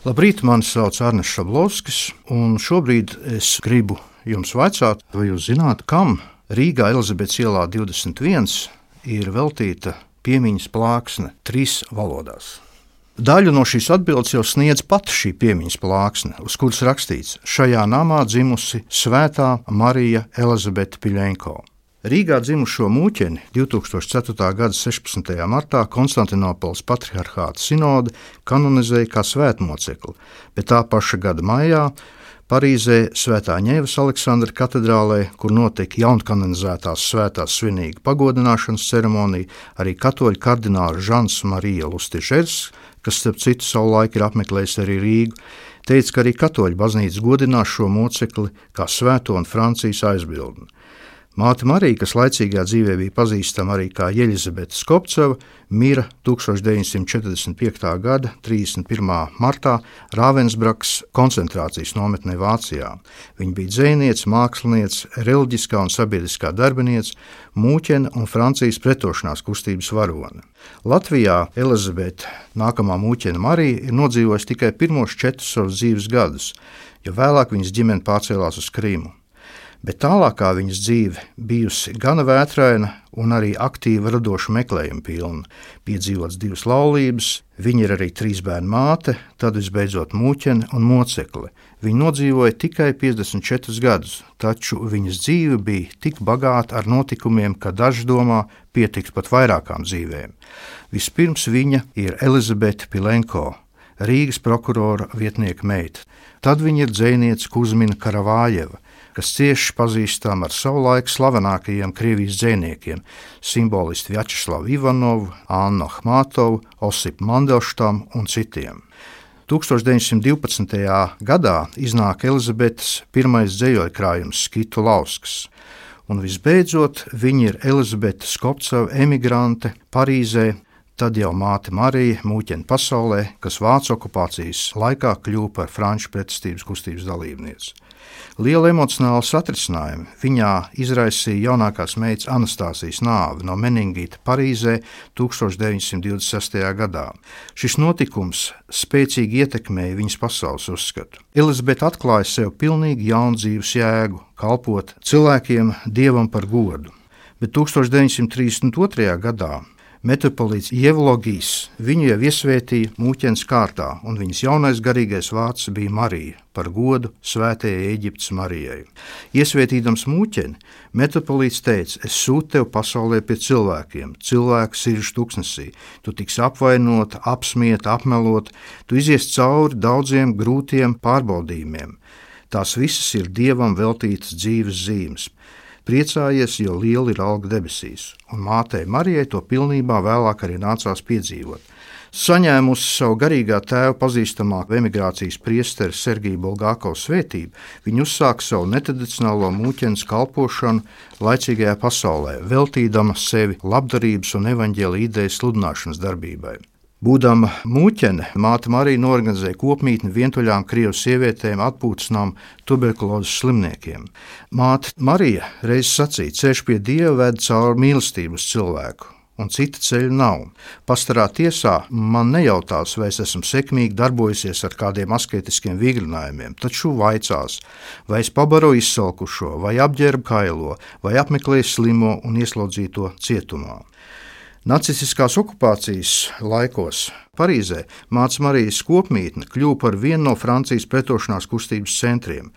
Labrīt, mani sauc Arnēs Šablovskis, un šobrīd es gribu jums vaicāt, vai jūs zināt, kam Rīgā Elizabetes ielā 21 ir veltīta piemiņas plāksne trīs valodās. Daļu no šīs atbildes jau sniedz pati šī piemiņas plāksne, uz kuras rakstīts: Šajā namā dzimusi Svētā Marija Elizabete Piļņenko. Rīgā dzimušo mūķeni 2004. gada 16. martā Konstantinopolis patriarchāta sinode kanonizēja kā svētmocekli, bet tā paša gada maijā Parīzē Svētā Ņēvas Aleksandra katedrālē, kur notika jaunkanonizētās svētās svinīga pagodināšanas ceremonija, arī katoļu kardināla Žants Marija Lustižers, kas starp citu savulaik ir apmeklējis arī Rīgu, teica, ka arī katoļu baznīca godinās šo mocekli kā svēto un Francijas aizbildni. Māte Marija, kas laicīgā dzīvē bija pazīstama arī kā Elizabete Skopceva, mira 1945. gada 31. martā Rāvensbraks koncentrācijas nometnē Vācijā. Viņa bija dzēniece, māksliniece, reliģiskā un sabiedriskā darbiniece, mūķene un Francijas pretošanās kustības varone. Latvijā Elizabete, nākamā mūķene Marija, ir nodzīvojusi tikai pirmos četrus savus dzīves gadus, jo vēlāk viņas ģimene pārcēlās uz Krīmu bet tālākā viņas dzīve bijusi gana vētraina un arī aktīva, radoša meklējuma pilna. Piedzīvots divas laulības, viņa ir arī trīs bērnu māte, tad visbeidzot mūķene un mocekle. Viņa nodzīvoja tikai 54 gadus, taču viņas dzīve bija tik bagāta ar notikumiem, ka daži domā, pietiks pat vairākām dzīvēm. Vispirms viņa ir Elizabete Pilenko, Rīgas prokurora vietnieka meita. Tad viņa ir dzēniece Kuzmina Karavājeva, kas cieši pazīstama ar savulaik slavenākajiem Krievijas dziniekiem - simbolistu Vjačeslavu Ivanovu, Annu Ahmatovu, Osipu Mandelštam un citiem. 1912. gadā iznāk Elizabetes pirmais dzējoļu krājums Skitu Lauskas. Un visbeidzot, viņa ir Elizabete Skopceva emigrante Parīzē, tad jau māte Marija mūķene pasaulē, kas Vācu okupācijas laikā kļuva par franču pretestības kustības dalībnieci. Liela emocionāla satricinājuma viņā izraisīja jaunākās meitas Anastāsijas nāve no meningīta Parīzē 1926. gadā. Šis notikums spēcīgi ietekmēja viņas pasaules uzskatu. Elizabete atklāja sev pilnīgi jaunu dzīves jēgu, kalpot cilvēkiem dievam par godu. Bet 1932. gadā Metropolīts Ievlogijs viņu jau iesvētīja mūķens kārtā, un viņas jaunais garīgais vārds bija Marija, par godu svētajai Eģiptes Marijai. Iesvētīdams mūķeni, metropolīts teica: Es sūtu tevi pasaulē pie cilvēkiem, cilvēku sirdžu tuksnesī. Tu tiksi apvainota, apsmieta, apmelot, tu izies cauri daudziem grūtiem pārbaudījumiem. Tās visas ir dievam veltītas dzīves zīmes. Priecājies, jo liela ir alga debesīs, un mātei Marijai to pilnībā vēlāk arī nācās piedzīvot. Saņēmusi savu garīgā tēva pazīstamāko emigrācijas priesteri Sergiju Bulgāko svētību, viņa uzsāka savu netradicionālo mūķenes kalpošanu laicīgajā pasaulē, veltīdama sevi labdarības un evaņģēlīja idejas sludināšanas darbībai. Būdama mūķene, māte Marija norganizēja kopmītni vientuļām krievu sievietēm atpūtasnām tuberkulozes slimniekiem. Māte Marija reiz sacīja, ceļš pie dieva ved caur mīlestību uz cilvēku. Un cita ceļa nav. Pastarā tiesā man nejautās, vai es esmu sekmīgi darbojusies ar kādiem asketiskiem vingrinājumiem, taču vaicās, vai es pabaroju izsalkušo, vai apģērbu kailo, vai apmeklēju slimo un ieslodzīto cietumā. Nacistiskās okupācijas laikos Parīzē Mācis Marijas kopmītne kļuva par vienu no Francijas pretošanās kustības centriem.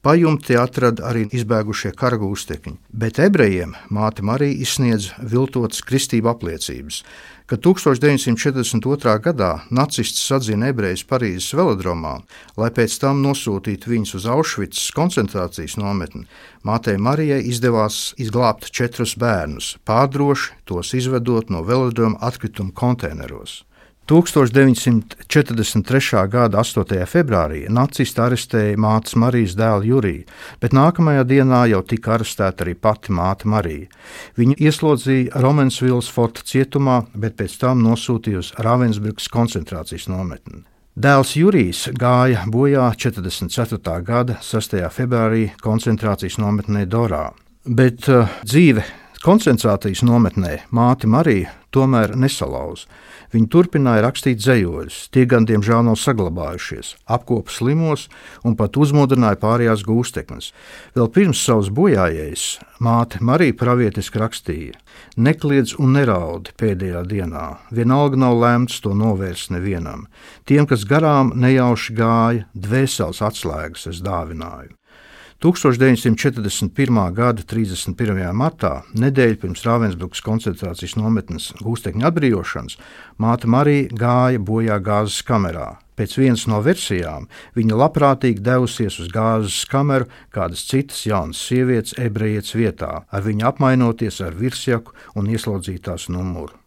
Pajumti atrada arī izbēgušie karagūstekņi, bet ebrejiem māte Marija izsniedz viltotas kristību apliecības. Kad 1942. gadā nacisti sadzina ebrejus Parīzes velodromā, lai pēc tam nosūtītu viņus uz Auschwitz koncentrācijas nometni, mātei Marijai izdevās izglābt četrus bērnus, pārdroši tos izvedot no velodroma atkrituma konteineros. 1943. gada 8. februārī nacisti arestēja mātes Marijas dēlu Juriju, bet nākamajā dienā jau tika arestēta arī pati māte Marija. Viņu ieslodzīja Romensvilas forta cietumā, bet pēc tam nosūtīja uz Ravensburgas koncentrācijas nometni. Dēls Jurijs gāja bojā 44. gada 6. februārī koncentrācijas nometnē Dorā, bet uh, dzīve Koncentrācijas nometnē māte Marija tomēr nesalauza. Viņa turpināja rakstīt dzējoļus, tie gan diemžēl nav saglabājušies, apkopa slimos un pat uzmodināja pārējās gūsteknes. Vēl pirms savas bojājējas māte Marija pravietiski rakstīja: Nekliedz un neraudi pēdējā dienā, vienalga nav lemts to novērst nevienam. Tiem, kas garām nejauši gāja, dvēseles atslēgas es dāvināju. 1941. gada 31. martā, nedēļu pirms Ravensburgas koncentrācijas nometnes gūstekņa atbrīvošanas, māte Marija gāja bojā gāzes kamerā. Pēc vienas no versijām viņa labprātīgi devusies uz gāzes kameru kādas citas jaunas sievietes ebrejietes vietā, ar viņu apmainoties ar virsjaku un ieslodzītās numuru.